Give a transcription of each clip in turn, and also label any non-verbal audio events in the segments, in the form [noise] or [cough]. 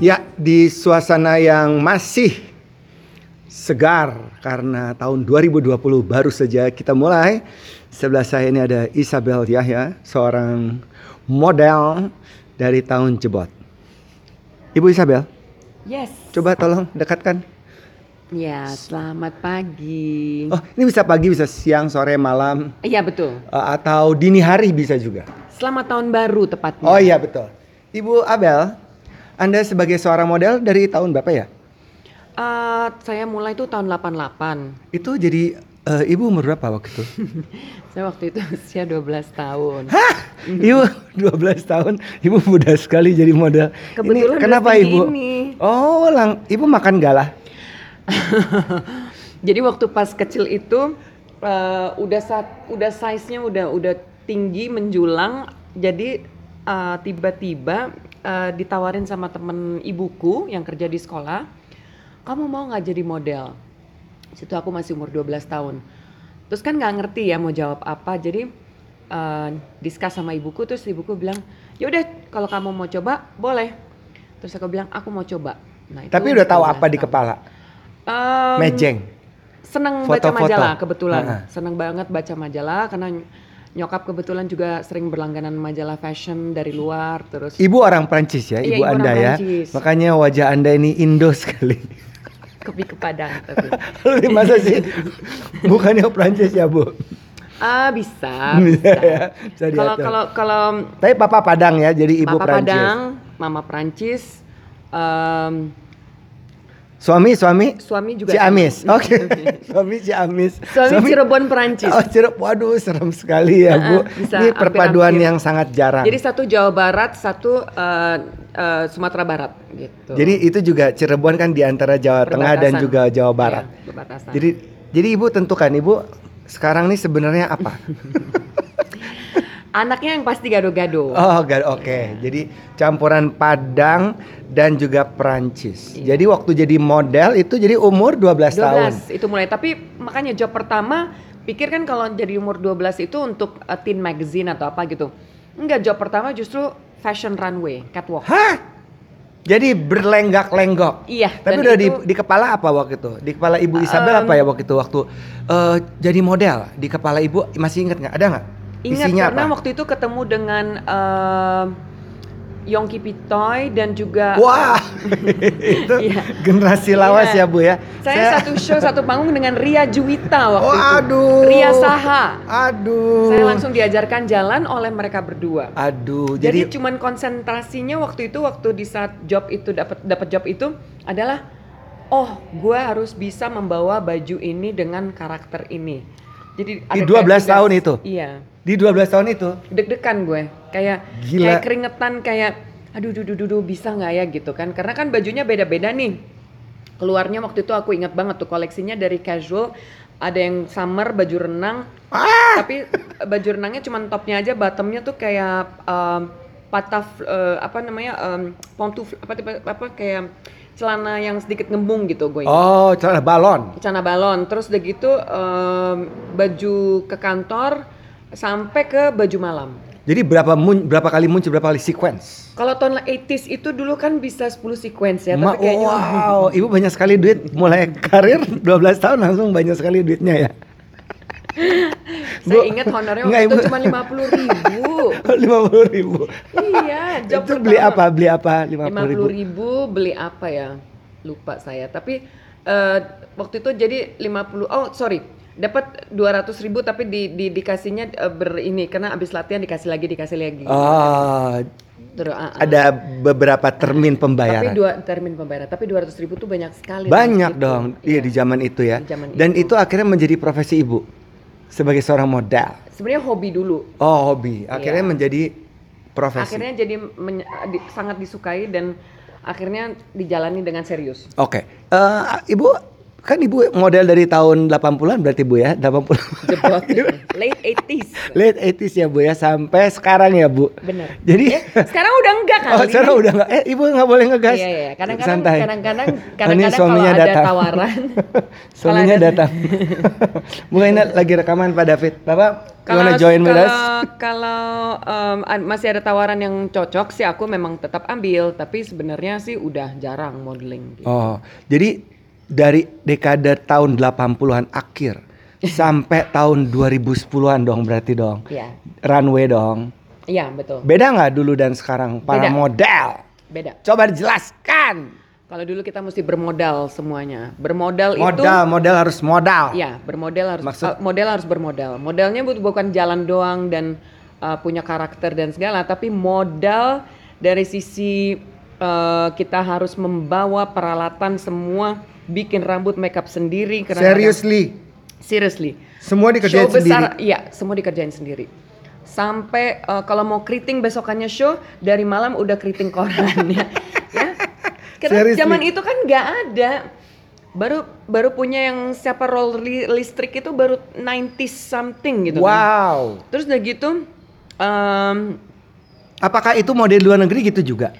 Ya, di suasana yang masih segar karena tahun 2020 baru saja kita mulai. Sebelah saya ini ada Isabel Yahya, seorang model dari tahun Jebot. Ibu Isabel, Yes. coba tolong dekatkan. Ya, selamat pagi. Oh, ini bisa pagi, bisa siang, sore, malam, Iya betul. eh, atau dini hari bisa juga. Selamat tahun baru tepatnya. Oh iya betul. Ibu Abel, Anda sebagai seorang model dari tahun berapa ya? Eh, saya mulai itu tahun 88. Itu jadi eh, ibu umur berapa waktu itu? [laughs] Saya waktu itu usia 12 tahun. Hah? Ibu 12 tahun, ibu muda sekali jadi model. Kebetulan ini, kenapa ibu? ini. Oh, lang, ibu makan galah. [laughs] Jadi waktu pas kecil itu eh, udah saat udah size-nya udah udah tinggi menjulang. Jadi tiba-tiba eh, ditawarin sama temen ibuku yang kerja di sekolah, kamu mau nggak jadi model? Situ aku masih umur 12 tahun. Terus kan nggak ngerti ya mau jawab apa. Jadi eh, discuss sama ibuku terus ibuku bilang, "Ya udah kalau kamu mau coba, boleh." Terus aku bilang, "Aku mau coba." Nah, itu Tapi udah tahu 12 apa di tahun. kepala? Em, Mejeng. seneng baca Foto-foto. majalah kebetulan Ha-ha. seneng banget baca majalah karena nyokap kebetulan juga sering berlangganan majalah fashion dari luar terus Ibu orang Prancis ya, Iya, ibu ibu Anda ya. Prancis. Makanya wajah Anda ini Indo sekali. kepi ke Padang tapi [laughs] Masa sih? Bukannya Prancis ya, Bu? ah bisa Bisa [laughs] bisa ya, bisa kalau kalau kalau Tapi Papa Padang ya, jadi ibu Papa Prancis. Padang mama Prancis em, Suami, suami? suami juga Ciamis. [laughs] Oke. suami Ciamis. suami Cirebon Prancis Oh, Cirebon. Waduh, serem sekali ya, Bu. Uh-uh, bisa Ini perpaduan hampir-hampir. yang sangat jarang. jadi satu Jawa Barat satu eh, eh, Sumatera Barat gitu Jadi itu juga Cirebon kan di antara Jawa Tengah dan juga Jawa Barat. Iya, perbatasan. Jadi jadi Ibu tentukan Ibu sekarang nih sebenarnya apa? [laughs] anaknya yang pasti gado-gado Oh, ga- oke. Jadi campuran Padang dan juga Perancis. Iya. Jadi waktu jadi model itu jadi umur 12, 12 tahun. itu mulai tapi makanya job pertama pikir kan kalau jadi umur 12 itu untuk uh, teen magazine atau apa gitu enggak job pertama justru fashion runway catwalk Hah? Jadi berlenggak-lenggok. iya Tapi udah di, itu- di kepala apa waktu itu? Di kepala Ibu Isabel apa ya waktu itu waktu eh, jadi model? Di kepala Ibu masih ingat nggak? Ada nggak? Ingat Isinya karena apa? waktu itu ketemu dengan uh, Yongki Pitoy dan juga Wah, [laughs] itu Iya. generasi lawas Iya. ya Bu ya. saya, satu show satu panggung dengan Ria Juwita waktu Oh, itu aduh. Ria Saha Aduh. saya langsung diajarkan jalan oleh mereka berdua Aduh, Jadi, jadi, cuman konsentrasinya waktu itu waktu di saat job itu dapat dapat job itu adalah oh gue harus bisa membawa baju ini dengan karakter ini. Jadi Di ada 12 kayak tahun itu? Iya. di 12 tahun itu Deg-degan gue. Kayak Gila. kayak keringetan kayak aduh duh duh duh, duh, bisa nggak ya gitu kan. Karena kan bajunya beda-beda nih. Keluarnya waktu itu aku ingat banget tuh koleksinya dari casual ada yang summer baju renang Ah! tapi baju renangnya cuma topnya aja bottomnya tuh kayak um, pataf eh, apa namanya um, pontuf apa, apa apa kayak celana yang sedikit ngembung gitu gue ingat. Oh, celana balon. celana balon terus udah gitu em, baju ke kantor sampai ke baju malam Jadi berapa mun, berapa kali muncul berapa kali sequence? kalau tahun 80s itu dulu kan bisa 10 sequence ya Ma- tapi kayaknya wow, [laughs] ibu banyak sekali duit mulai karir 12 tahun langsung banyak sekali duitnya ya. Saya ingat honornya waktu itu cuma 50 ribu [laughs] Lima puluh ribu. iya job Itu beli apa? Beli apa? Lima lima puluh ribu. puluh ribu beli apa ya lupa saya tapi eh, waktu itu jadi 50 oh sorry dapat 200 ribu tapi di, di dikasihnya eh, ber ini karena abis latihan dikasih lagi dikasih lagi Oh, Terus, ah, ah. ada beberapa termin tapi pembayaran. dua termin pembayaran tapi 200 ribu tuh banyak sekali Banyak dong. Iya di zaman itu ya. Di zaman Dan itu. itu akhirnya menjadi profesi ibu sebagai seorang model. sebenarnya hobi dulu Oh, hobi. Akhirnya Iya. menjadi profesi. akhirnya jadi men- di- sangat disukai dan akhirnya dijalani dengan serius Oke. Eh, ibu Kan ibu model dari tahun 80-an berarti bu ya, 80 Jebot [laughs] late 80s. late 80s ya bu ya sampai sekarang ya bu. Bener. Jadi Sekarang udah enggak kali. oh sekarang udah nggak? Eh ibu nggak boleh ngegas. Iya, iya. Kadang-kadang Santai. kadang-kadang kadang-kadang kalau suaminya ada datang. tawaran. [laughs] Suaminya ada- datang. [laughs] bu ini lagi rekaman Pak David. Bapak Kalau gimana join with kalau, us? kalau ad- masih ada tawaran yang cocok sih aku memang tetap ambil, tapi sebenarnya sih udah jarang modeling. gitu. Oh, jadi dari dekade tahun 80-an akhir [laughs] sampai tahun 2010-an dong berarti dong. Iya. Runway dong. Iya, betul. Beda nggak dulu dan sekarang para Beda. model? Beda. Coba dijelaskan. Kalau dulu kita mesti bermodal semuanya. Bermodal itu Modal, modal harus modal. Ya, bermodel harus Maksud- uh, model harus bermodal. Modelnya bu- bukan jalan doang dan uh, punya karakter dan segala, tapi modal dari sisi uh, kita harus membawa peralatan semua, bikin rambut makeup sendiri. Seriously, Seriously. semua dikerjain show besar, sendiri. iya, semua dikerjain sendiri. Sampai uh, kalau mau keriting besokannya show dari malam udah keriting koran [laughs] ya. Karena Seriously? zaman itu kan nggak ada. Baru baru punya yang siapa roll li- listrik itu baru 90 something gitu kan. Wow. Terus udah gitu em, Apakah itu model luar negeri gitu juga?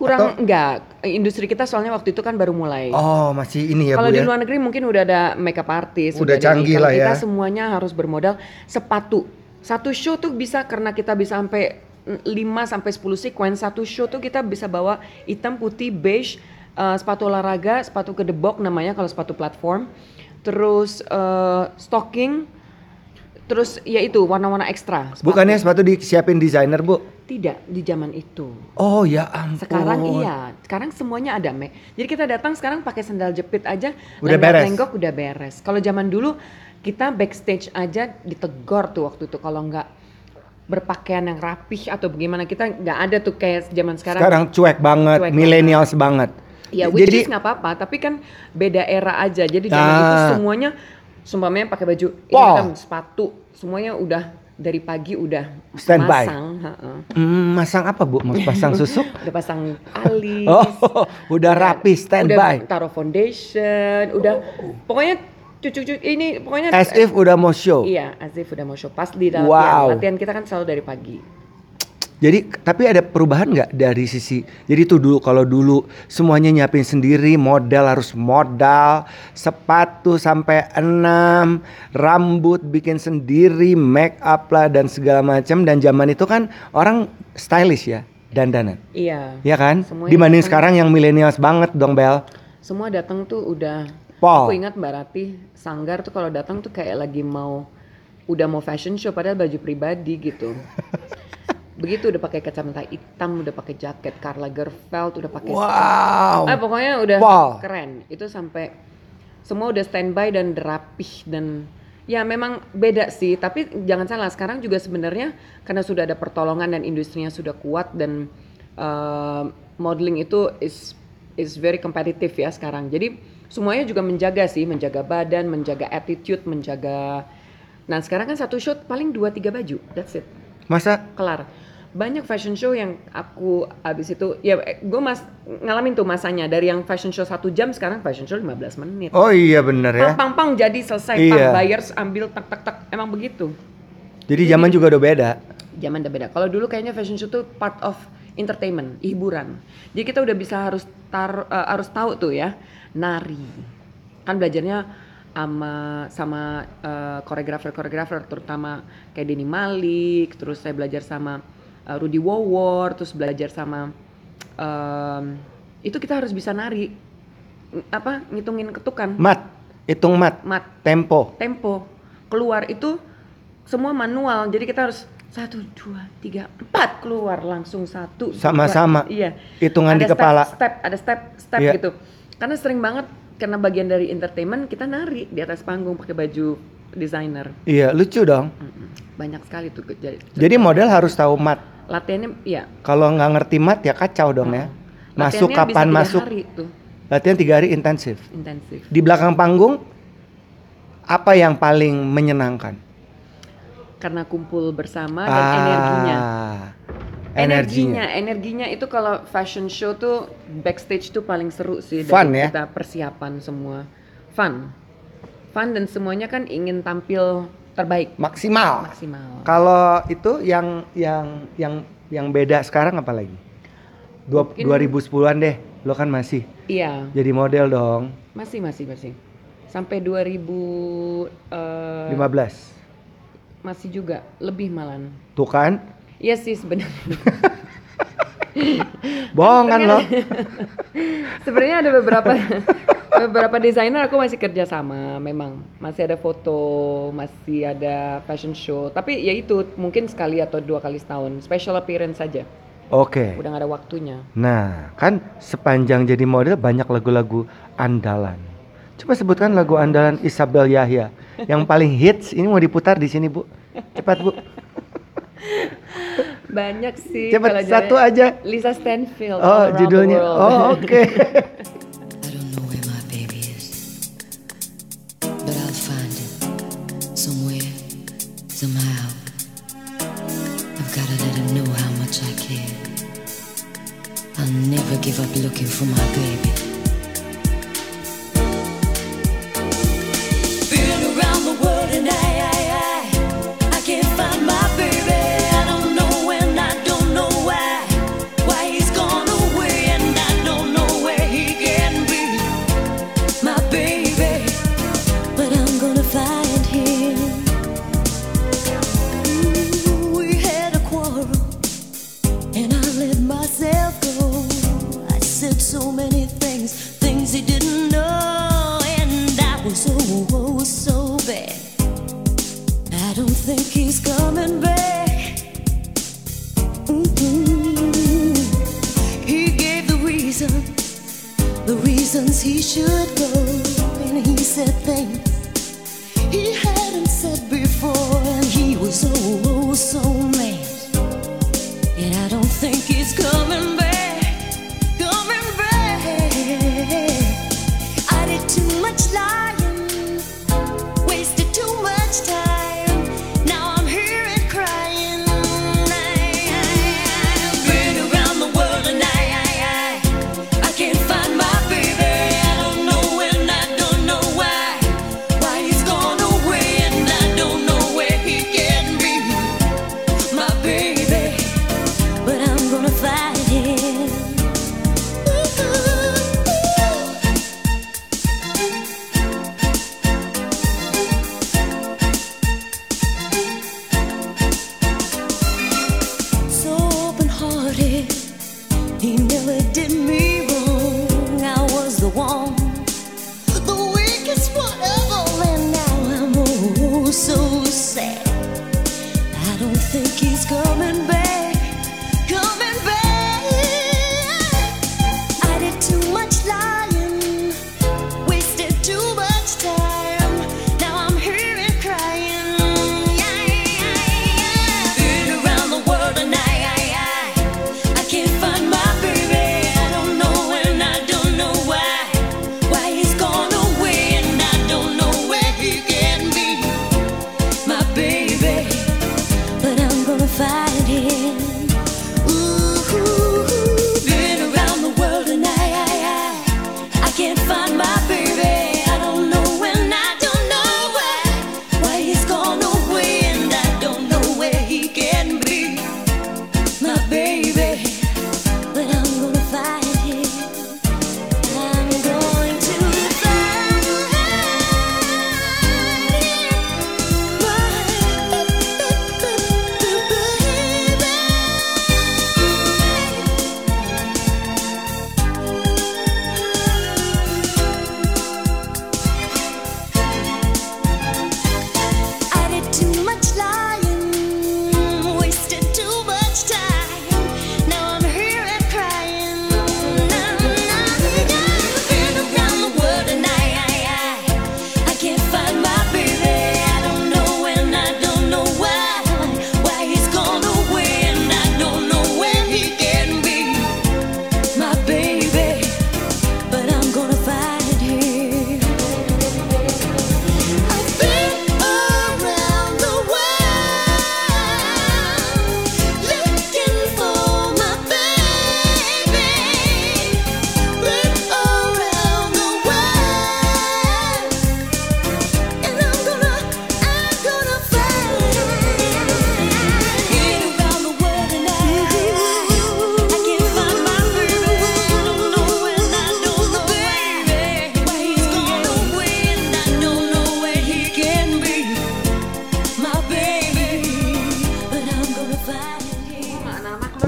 Kurang enggak industri kita soalnya waktu itu kan baru mulai. Oh, masih ini ya Kalau di ya. luar negeri mungkin udah ada makeup artist, Udah ada canggih lah Kita ya. semuanya harus bermodal sepatu. Satu show tuh bisa karena kita bisa sampai 5 sampai 10 sequence satu show tuh kita bisa bawa hitam, putih, beige, eh, sepatu olahraga, sepatu kedebok namanya kalau sepatu platform. Terus eh, stocking terus ya itu warna-warna ekstra. sepatu. Bukannya sepatu disiapin desainer, Bu? tidak di zaman itu. Oh, ya ampun. Sekarang iya, sekarang semuanya ada Mek. Jadi kita datang sekarang pakai sandal jepit aja, Udah beres. lenggok udah beres. Kalau zaman dulu kita backstage aja ditegor tuh waktu itu kalau nggak berpakaian yang rapih atau bagaimana kita nggak ada tuh kayak zaman sekarang. Sekarang cuek banget, Cuek millennials banget. Ya, which Jadi is nggak apa-apa, tapi kan beda era aja. Jadi zaman Ah. itu semuanya, sumpahnya pakai baju, ini Wow. kan sepatu, semuanya udah dari pagi udah Standby. masang, ha-ha. hmm, masang apa, Bu? Mau pasang susuk? [laughs] udah pasang alis, Oh, udah rapi standby. udah taruh foundation, udah pokoknya cucu-cucu ini pokoknya As if udah mau show. iya, as if udah mau show pas di dalam Wow. Latihan kita kan selalu dari pagi. Jadi tapi ada perubahan nggak dari sisi jadi itu dulu kalau dulu semuanya nyiapin sendiri modal harus modal sepatu sampai enam rambut bikin sendiri make up lah dan segala macam dan zaman itu kan orang stylish ya dandanan Iya. ya kan Semuanya dibanding datang- sekarang yang milenials banget dong Bel Semua datang tuh udah Paul. Aku ingat Mbak Rati Sanggar tuh kalau datang tuh kayak lagi mau udah mau fashion show padahal baju pribadi gitu. [laughs] Begitu udah pakai kacamata hitam, udah pakai jaket Karl Lagerfeld, udah pakai wow Ah, pokoknya udah Wow. keren. Itu sampai semua udah standby dan rapih dan ya memang beda sih. Tapi jangan salah, sekarang juga sebenarnya karena sudah ada pertolongan dan industrinya sudah kuat dan uh, modeling itu is is very competitive ya sekarang. Jadi semuanya juga menjaga sih, menjaga badan, menjaga attitude, menjaga. Nah sekarang kan satu shoot paling 2-3 baju, that's it masa kelar banyak fashion show yang aku abis itu ya gue mas ngalamin tuh masanya. Dari yang fashion show satu jam sekarang fashion show 15 menit. Oh iya bener ya. Pang pang pang jadi selesai. Iya. pang bayar ambil tak tak tak emang begitu. Jadi zaman juga udah beda? Zaman udah beda. Kalau dulu kayaknya fashion show tuh part of entertainment hiburan. Jadi kita udah bisa harus tar eh, harus tahu tuh ya nari. Kan belajarnya sama sama eh, koreografer-koreografer terutama kayak Denny Malik terus saya belajar sama eh, Rudy Wowor terus belajar sama em, itu kita harus bisa nari apa ngitungin ketukan. Mat hitung mat. Mat. Tempo. Tempo. Keluar itu semua manual jadi kita harus satu dua tiga empat keluar langsung satu dua, Sama-sama. iya. Hitungan ada di step, kepala. step ada step step Iya. gitu. Karena sering banget karena bagian dari entertainment kita nari di atas panggung pakai baju desainer iya lucu dong. Banyak sekali tuh Jadi model harus tahu mat. Latihannya ya Kalau nggak ngerti mat ya kacau dong ya. Masuk latihannya kapan bisa masuk. hari tuh Latihan tiga hari intensif. intensif Di belakang panggung apa yang paling menyenangkan? karena kumpul bersama dan energinya Ah, energinya energinya itu kalau fashion show tuh backstage tuh paling seru sih Fun dari ya? kita persiapan semua fun, fun dan semuanya kan ingin tampil terbaik Maksimal. maksimal. Kalau itu yang yang yang yang beda sekarang apa lagi? Dua, Mungkin- 2010-an deh. Lo kan masih Iya, jadi model dong. masih masih masih. Sampai 2000 eh, 15. masih juga lebih malan. Tuh kan? Iya sih sebenarnya. [laughs] [laughs] Bohongan lo. [laughs] Sebenarnya ada beberapa beberapa desainer aku masih kerja sama memang masih ada foto masih ada fashion show tapi ya itu mungkin sekali atau dua kali setahun special appearance saja Oke. udah nggak ada waktunya Nah, kan sepanjang jadi model banyak lagu-lagu andalan. Coba sebutkan lagu andalan Isabel Yahya yang paling hits. Ini mau diputar di sini, Bu. Cepat, Bu. [laughs] banyak sih Cepat kalau satu jalan- aja. Lisa Stanfield Oh, judulnya. Oh, oke. [laughs] I don't know where my baby is, but I'll find him somewhere, somehow. I've gotta let him know how much I care. I'll never give up looking for my baby.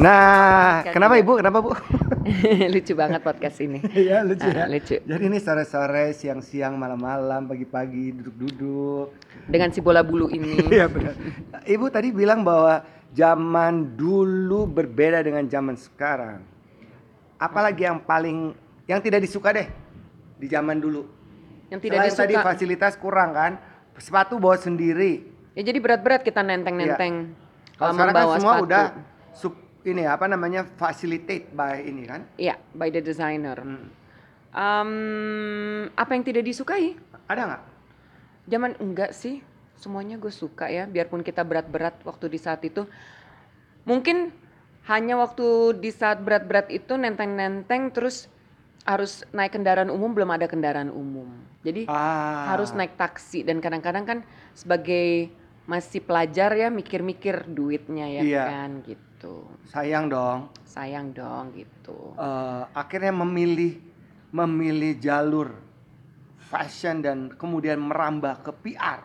Nah, Podcast kenapa. Ibu? Kenapa Bu? [laughs] Lucu banget podcast ini. Iya lucu Ah, ya. lucu. Jadi ini sore-sore, siang-siang, malam-malam, pagi-pagi, duduk-duduk. Dengan si bola bulu ini. [laughs] Iya benar. Ibu tadi bilang bahwa zaman dulu berbeda dengan zaman sekarang. Apalagi yang paling yang tidak disuka deh di zaman dulu. Yang tidak Selain tadi disuka. fasilitas kurang kan, sepatu bawa sendiri. Ya jadi berat-berat kita nenteng-nenteng. Kalau uh, sekarang kan semua sepatu. udah sub ini apa namanya facilitate by ini kan. Iya, by the designer. Hmm. Um, apa yang tidak disukai? Ada nggak? Zaman enggak sih, semuanya gue suka ya. Biarpun kita berat-berat waktu di saat itu, mungkin hanya waktu di saat berat-berat itu nenteng-nenteng terus harus naik kendaraan umum belum ada kendaraan umum. Jadi Ah. harus naik taksi dan kadang-kadang kan sebagai masih pelajar ya mikir-mikir duitnya ya Iya. kan gitu. Sayang dong. Sayang dong gitu. eh, akhirnya memilih memilih jalur fashion dan kemudian merambah ke PR.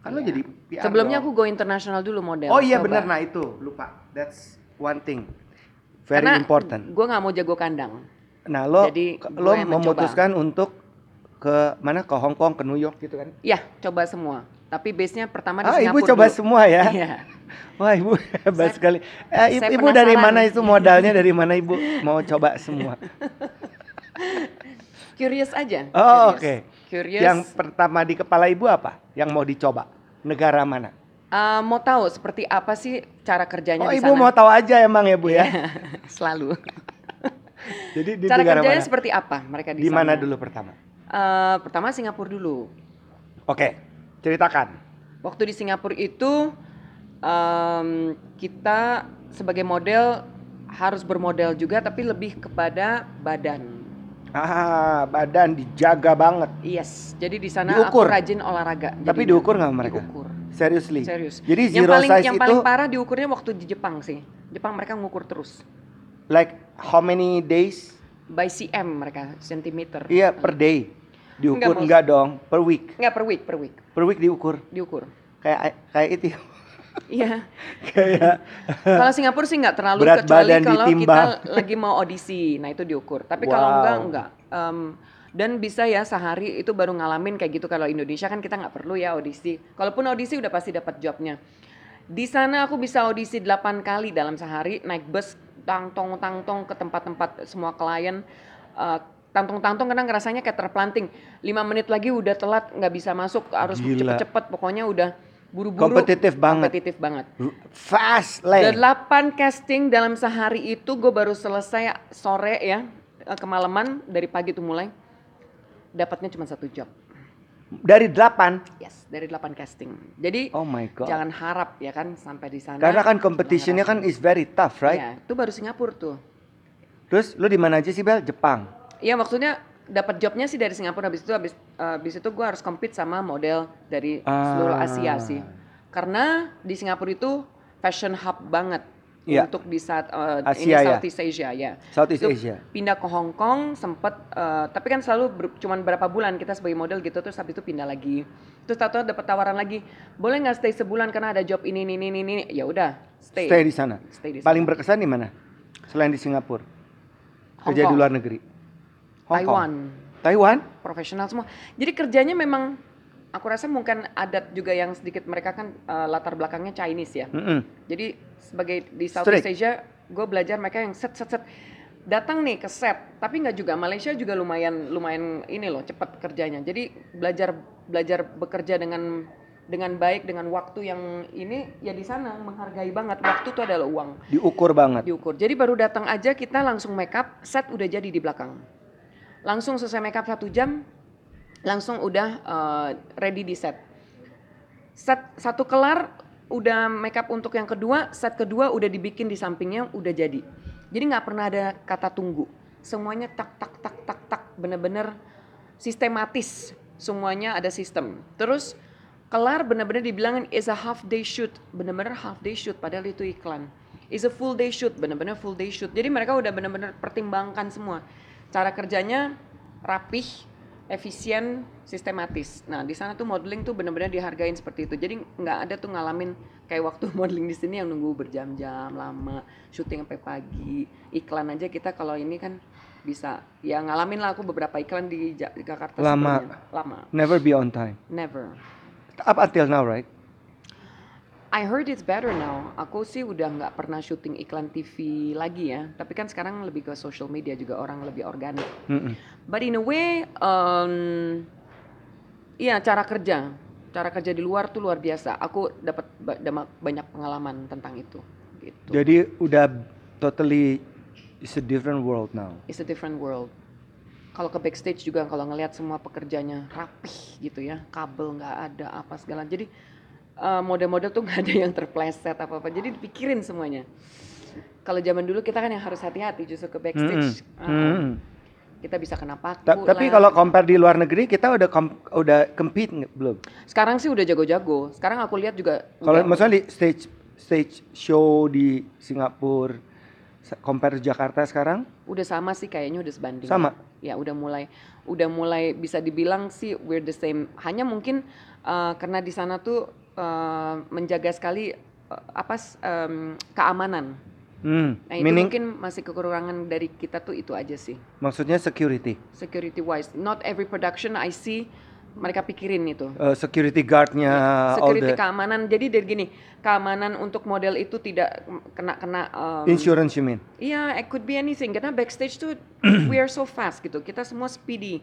Kan lo Iya. jadi PR. Sebelumnya dong. aku go international dulu model. Oh iya benar nah itu lupa. That's one thing. Very Karena important. Gue nggak mau jago kandang. Nah lo jadi lo yang mencoba. memutuskan untuk ke mana ke Hong Kong ke New York gitu kan? Ya, coba semua. Tapi base-nya pertama di Ah ibu Singapura coba dulu. semua ya. Iya. Wah ibu hebat Saya- sekali. Eh, ibu, saya ibu dari mana itu modalnya dari mana ibu mau coba semua? [laughs] Curious aja. Oh oke. Curious. Yang pertama di kepala ibu apa? Yang mau dicoba? Negara mana? Eh, mau tahu seperti apa sih cara kerjanya Oh di ibu sana? mau tahu aja emang ya bu ya. [laughs] Selalu. [laughs] Jadi di cara negara kerjanya mana? seperti apa mereka di Di mana dulu pertama? Eh, pertama Singapura dulu. Oke, ceritakan. Waktu di Singapura itu em, kita sebagai model harus bermodel juga tapi lebih kepada badan. Ah, badan dijaga banget. Yes, jadi di sana Diukur? aku rajin olahraga. Tapi diukur nggak mereka? Diukur. Seriously. Serius. Jadi yang zero paling size yang itu paling parah diukurnya waktu di Jepang sih. Jepang mereka ngukur terus like how many days? by cm mereka sentimeter. Iya, per day. Diukur Enggak, enggak, dong, per week. Enggak per week, per week Per week diukur. diukur. Kayak kayak itu. Iya. kayak kalau Singapura sih nggak terlalu Berat kecuali badan kalau ditimbang. kita lagi mau audisi. Nah, itu diukur. Tapi kalau Wow. enggak enggak. Em, dan bisa ya sehari itu baru ngalamin kayak gitu kalau Indonesia kan kita nggak perlu ya audisi. Kalaupun audisi udah pasti dapat jobnya. Di sana aku bisa audisi 8 kali dalam sehari naik bus tangtong tangtong ke tempat-tempat semua klien Eh, tangtong-tangtong kadang rasanya kayak terplanting. 5 menit lagi udah telat nggak bisa masuk harus cepet-cepet pokoknya udah buru-buru. Kompetitif banget. Kompetitif banget. fast lane. Delapan casting dalam sehari itu gue baru selesai sore ya eh, kemalaman dari pagi tuh mulai dapatnya cuma satu job. Dari 8. Yes, dari delapan casting. Jadi Oh my god. jangan harap ya kan sampai di sana. Karena kan competitionnya harap. kan is very tough, right? Iya, itu baru Singapura tuh. Terus lu di mana aja sih Bel? Jepang. Iya maksudnya dapat jobnya sih dari Singapura habis itu habis eh, habis itu gue harus compete sama model dari seluruh Ah. Asia sih. Karena di Singapura itu fashion hub banget Iya. untuk di saat eh, Asia ini ya? Southeast Asia ya. Southeast Itu Asia. Pindah ke Hong Kong sempet eh, tapi kan selalu ber- cuman berapa bulan kita sebagai model gitu terus habis itu pindah lagi. Terus tahu dapat tawaran lagi, boleh nggak stay sebulan karena ada job ini ini ini ini. Ya udah, stay. Stay di sana. Stay di Paling sana. berkesan di mana? Selain di Singapura. Hong Kerja di Kong. luar negeri. Hong Kong. Taiwan. Taiwan? profesional semua. Jadi kerjanya memang aku rasa mungkin adat juga yang sedikit mereka kan eh, latar belakangnya Chinese ya. Mm-mm. Jadi sebagai di Southeast Strict. Asia, gue belajar mereka yang set set set datang nih ke set, tapi nggak juga Malaysia juga lumayan lumayan ini loh cepat kerjanya. Jadi belajar belajar bekerja dengan dengan baik dengan waktu yang ini ya di sana menghargai banget waktu itu adalah uang Diukur banget. diukur. Jadi baru datang aja kita langsung make up, set udah jadi di belakang. Langsung selesai make up satu jam, langsung udah eh, ready di set. Set satu kelar, udah make up untuk yang kedua, set kedua udah dibikin di sampingnya, udah jadi. Jadi nggak pernah ada kata tunggu. Semuanya tak tak tak tak tak, bener-bener sistematis. Semuanya ada sistem. Terus kelar bener-bener dibilangin is a half day shoot, bener-bener half day shoot padahal itu iklan. Is a full day shoot, bener-bener full day shoot. Jadi mereka udah bener-bener pertimbangkan semua. Cara kerjanya rapih, efisien, sistematis. Nah di sana tuh modeling tuh benar-benar dihargain seperti itu. Jadi nggak ada tuh ngalamin kayak waktu [laughs] modeling di sini yang nunggu berjam-jam lama, syuting sampai pagi. Iklan aja kita kalau ini kan bisa ya ngalamin lah aku beberapa iklan di Ja- di Jakarta Lama. sebelumnya. lama Never be on time. never Up until now, right? I heard it's better now. Aku sih udah nggak pernah syuting iklan TV lagi ya. Tapi kan sekarang lebih ke social media juga orang lebih organik. Mm-mm. but in a way um, iya cara kerja. Cara kerja di luar tuh luar biasa. Aku dapat ba- banyak pengalaman tentang itu. Gitu. Jadi udah totally it's a different world now. it's a different world. Kalau ke backstage juga kalau ngelihat semua pekerjanya rapih gitu ya. Kabel nggak ada apa segala. Jadi eh, model-model tuh nggak ada yang terpleset apa apa jadi dipikirin semuanya kalau zaman dulu kita kan yang harus hati-hati justru ke backstage Mm-mm. Ah, Mm-mm. kita bisa kena paku Ta- tapi lah. kalau compare di luar negeri kita udah kom- udah compete belum? sekarang sih udah jago-jago sekarang aku lihat juga Kalau misalnya di stage stage show di Singapura compare Jakarta sekarang udah sama sih kayaknya udah sebanding Sama? ya udah mulai udah mulai bisa dibilang sih we're the same hanya mungkin uh, karena di sana tuh uh, menjaga sekali uh, apa em, keamanan hmm, nah itu meaning mungkin masih kekurangan dari kita tuh itu aja sih maksudnya security. security wise not every production I see mereka pikirin itu Uh, security guardnya all security the keamanan jadi dari gini keamanan untuk model itu tidak kena kena um, insurance you mean? Iya, it could be anything. Karena backstage tuh [clears throat] we are so fast gitu. Kita semua speedy.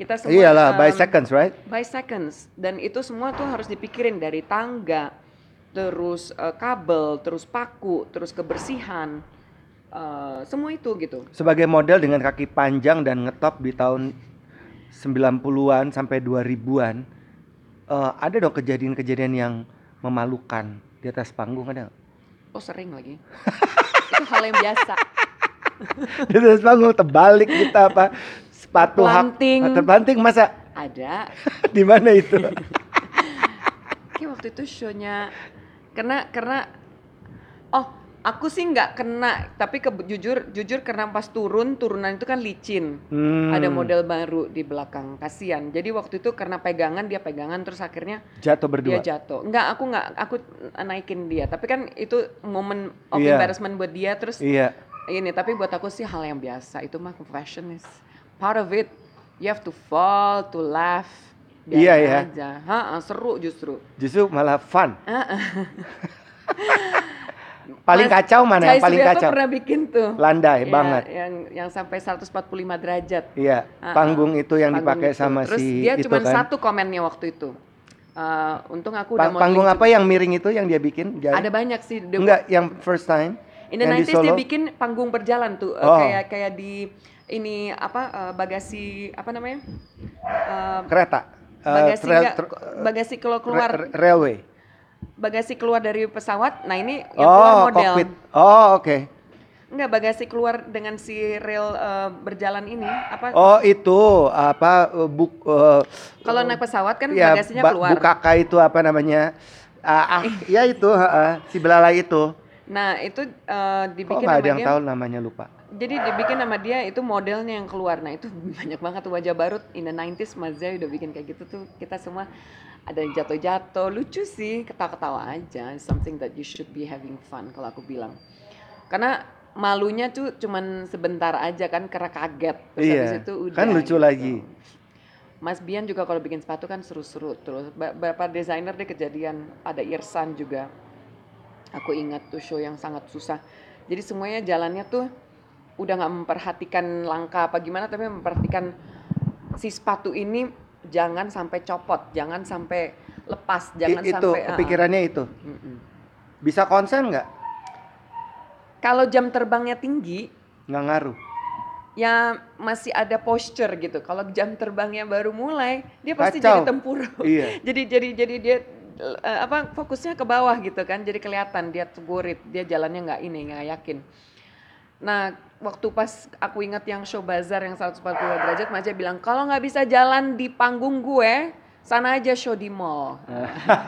Kita semua Iyalah by um, seconds right? By seconds. Dan itu semua tuh harus dipikirin dari tangga, terus uh, kabel, terus paku, terus kebersihan. uh, semua itu gitu. Sebagai model dengan kaki panjang dan ngetop di tahun 90-an sampai 2000-an eh, ada dong kejadian-kejadian yang memalukan di atas panggung ada? Oh sering lagi. [laughs] itu hal yang biasa. [laughs] di atas panggung terbalik kita apa sepatu hak Terpelanting. terbanting masa? Ada. [laughs] di mana itu? [laughs] Kayak waktu itu show-nya karena karena oh aku sih nggak kena tapi ke, jujur jujur karena pas turun turunan itu kan licin. Hmm, ada model baru di belakang kasihan. Jadi waktu itu karena pegangan dia pegangan terus akhirnya jatuh dia berdua jatuh. Nggak aku nggak aku naikin dia. Tapi kan itu momen of Iya. embarrassment buat dia terus iya. ini tapi buat aku sih hal yang biasa. Itu mah fashion is part of it you have to fall to laugh biarin Iya, iya. aja. Ha, seru justru. Justru malah fun. [laughs] Paling Mas kacau mana? Yang paling kacau. pernah bikin tuh. Landai Ya, banget. yang yang sampai 145 derajat. Iya Ah, panggung itu yang panggung dipakai itu. sama Terus si dia itu cuma kan. satu komennya waktu itu. Eh, untung aku Pa- udah panggung apa yang miring itu yang dia bikin? Ada banyak sih enggak yang first time In the yang di 90s dia Solo? bikin panggung berjalan tuh eh, Oh. kayak kayak di ini apa eh, bagasi apa namanya? Eh, kereta Eh, bagasi trail- enggak, bagasi kalau keluar ra- railway bagasi keluar dari pesawat. Nah, ini yang oh keluar model. cockpit oh oke Enggak bagasi keluar dengan si rel eh, berjalan ini apa? oh itu apa buk eh, Kalau naik pesawat kan ya, bagasinya ba- keluar. bukaka itu apa namanya ah, ah ya itu ah, si belalai itu Nah, itu kok dibikin nggak ada yang tahu namanya lupa Jadi dibikin sama dia itu modelnya yang keluar. Nah itu [laughs] banyak banget tuh wajah barut. In the 90s Mas Zai udah bikin kayak gitu tuh. Kita semua ada yang jatuh-jatuh. Lucu sih ketawa-ketawa aja. Something that you should be having fun kalau aku bilang. Karena malunya tuh cuman sebentar aja kan karena kaget. Terus Iya, habis itu udah kan lucu gitu. lagi. Mas Bian juga kalau bikin sepatu kan seru-seru terus. Beberapa desainer deh kejadian. Ada Irsan juga. Aku ingat tuh show yang sangat susah. Jadi semuanya jalannya tuh udah nggak memperhatikan langkah apa gimana tapi memperhatikan si sepatu ini jangan sampai copot jangan sampai lepas jangan I- itu sampai pikirannya itu? Mm-mm. bisa konsen nggak? Kalau jam terbangnya tinggi nggak ngaruh? ya masih ada posture gitu. Kalau jam terbangnya baru mulai dia pasti Kacau. jadi tempurung [laughs] Iya. jadi jadi jadi dia eh, apa fokusnya ke bawah gitu kan jadi kelihatan dia gurit dia jalannya nggak ini nggak yakin nah waktu pas aku ingat yang show bazar yang 140 derajat Maja bilang kalau nggak bisa jalan di panggung gue sana aja show di mall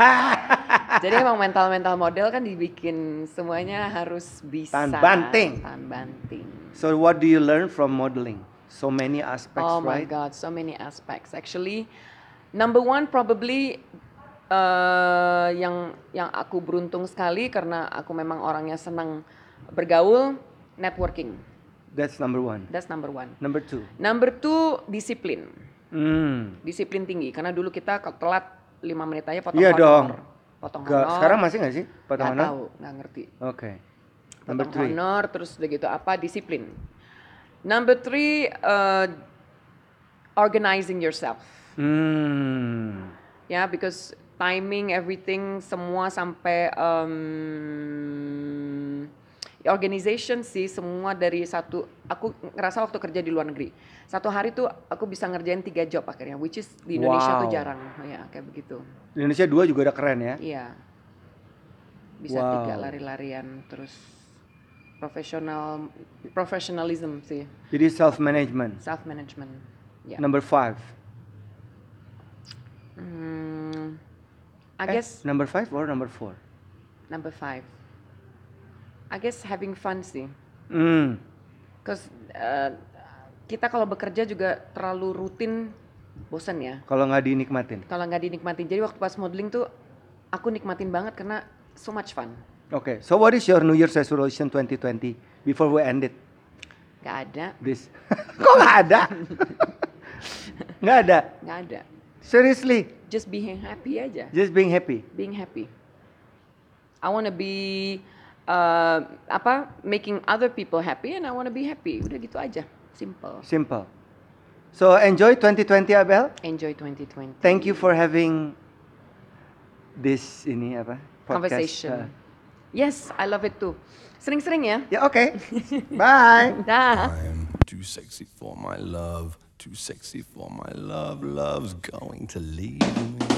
[laughs] jadi emang mental mental model kan dibikin semuanya harus bisa Tahan banting. tahan banting so what do you learn from modeling so many aspects, Oh my right? god, so many aspects. Actually, number one probably uh, yang yang aku beruntung sekali karena aku memang orangnya senang bergaul, networking. That's number one. That's number one. Number two. Number two, disiplin. Hmm. Disiplin tinggi. Karena dulu kita kalau telat 5 menit aja potong Iya honor. dong. Potong Ga- honor. sekarang masih nggak sih potong honor? tahu, nggak ngerti. Oke. Number Potong three. honor, terus udah gitu apa, disiplin. Number three, uh, organizing yourself. Hmm. ya because timing everything semua sampai um, organization sih semua dari satu aku ngerasa waktu kerja di luar negeri satu hari tuh aku bisa ngerjain tiga job akhirnya which is di Indonesia tuh Wow. jarang ya kayak begitu Di Indonesia dua juga udah keren ya. iya bisa Wow. tiga lari-larian terus profesional professionalism sih Jadi self management. self management ya Number five. Hmm, I Eh, guess number five or number four? Number five. I guess having fun sih. Hmm. Cause uh, kita kalau bekerja juga terlalu rutin bosan ya. Kalau nggak dinikmatin. Kalau nggak dinikmatin. Jadi waktu pas modeling tuh aku nikmatin banget karena so much fun. Oke. So what is your New Year's resolution 2020 before we end it? Gak ada, This. [laughs] Kok nggak ada? [laughs] Nggak ada. nggak ada. Seriously, Just being happy aja. just being happy. Being happy. I wanna be uh, apa making other people happy and I wanna be happy. Udah gitu aja. Simple. Simple. So enjoy 2020 Abel. Enjoy 2020. Thank you for having this ini apa? podcast. Conversation. Uh, Yes, I love it too. Sering-sering ya. ya oke. [laughs] Bye. [laughs] Dah. I'm too sexy for my love, too sexy for my love. Love's going to leave me.